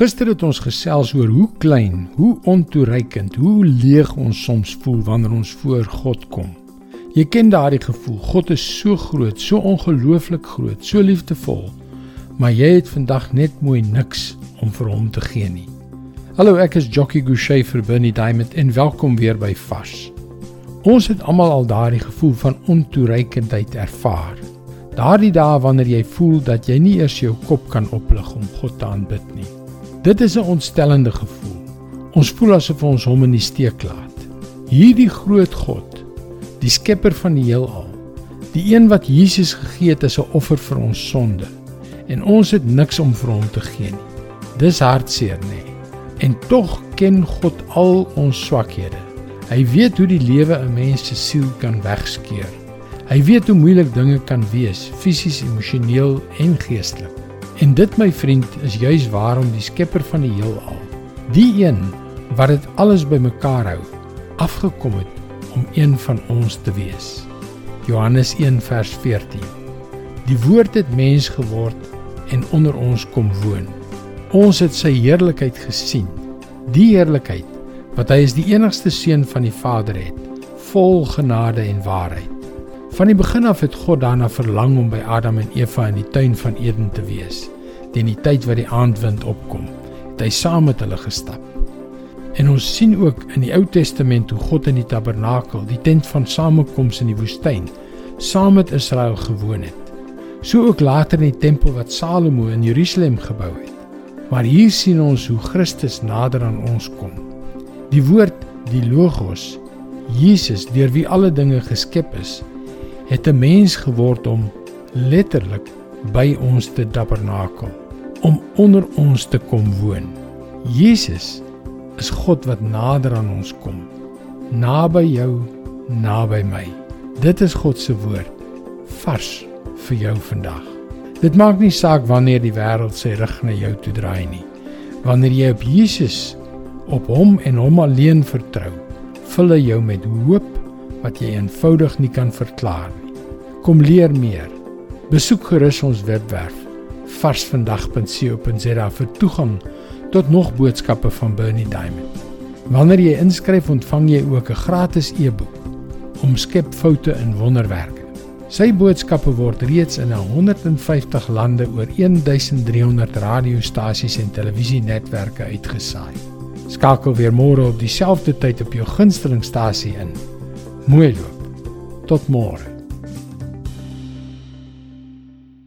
Gister het ons gesels oor hoe klein, hoe ontoereikend, hoe leeg ons soms voel wanneer ons voor God kom. Jy ken daardie gevoel. God is so groot, so ongelooflik groot, so liefdevol. Maar jy het vandag net mooi niks om vir hom te gee nie. Hallo, ek is Jockey Gouchee vir Bernie Diamond en welkom weer by Vars. Ons het almal al daardie gevoel van ontoereikendheid ervaar. Daardie dae wanneer jy voel dat jy nie eers jou kop kan oplig om God te aanbid nie. Dit is 'n ontstellende gevoel. Ons voel asof ons hom in die steek laat. Hierdie groot God, die skepper van die heelal, die een wat Jesus gegee het as 'n offer vir ons sonde, en ons het niks om vir hom te gee nie. Dis hartseer, nê? En tog ken God al ons swakhede. Hy weet hoe die lewe 'n mens se siel kan wegskeer. Hy weet hoe moeilik dinge kan wees, fisies, emosioneel en geestelik. En dit my vriend is juis waarom die skepper van die heelal, die een wat dit alles bymekaar hou, afgekom het om een van ons te wees. Johannes 1 vers 14. Die woord het mens geword en onder ons kom woon. Ons het sy heerlikheid gesien. Die heerlikheid wat hy is die enigste seun van die Vader het, vol genade en waarheid. Van die begin af het God daarna verlang om by Adam en Eva in die tuin van Eden te wees. Teen die tyd wat die aandwind opkom, het hy saam met hulle gestap. En ons sien ook in die Ou Testament hoe God in die tabernakel, die tent van samekoms in die woestyn, saam met Israel gewoon het. So ook later in die tempel wat Salomo in Jerusalem gebou het. Maar hier sien ons hoe Christus nader aan ons kom. Die woord, die Logos, Jesus deur wie alle dinge geskep is, het 'n mens geword om letterlik by ons te tabernakel, om onder ons te kom woon. Jesus is God wat nader aan ons kom, naby jou, naby my. Dit is God se woord vars vir jou vandag. Dit maak nie saak wanneer die wêreld sy rug na jou toe draai nie. Wanneer jy op Jesus, op hom en hom alleen vertrou, vul hy jou met hoop wat jy eenvoudig nie kan verklaar nie. Kom leer meer. Besoek gerus ons webwerf varsvandag.co.za vir toegang tot nog boodskappe van Bernie Diamond. Wanneer jy inskryf, ontvang jy ook 'n gratis e-boek om skep foute in wonderwerke. Sy boodskappe word reeds in 150 lande oor 1300 radiostasies en televisienetwerke uitgesaai. Skakel weer môre op dieselfde tyd op jou gunstelingstasie in. Mooi loop. Tot môre.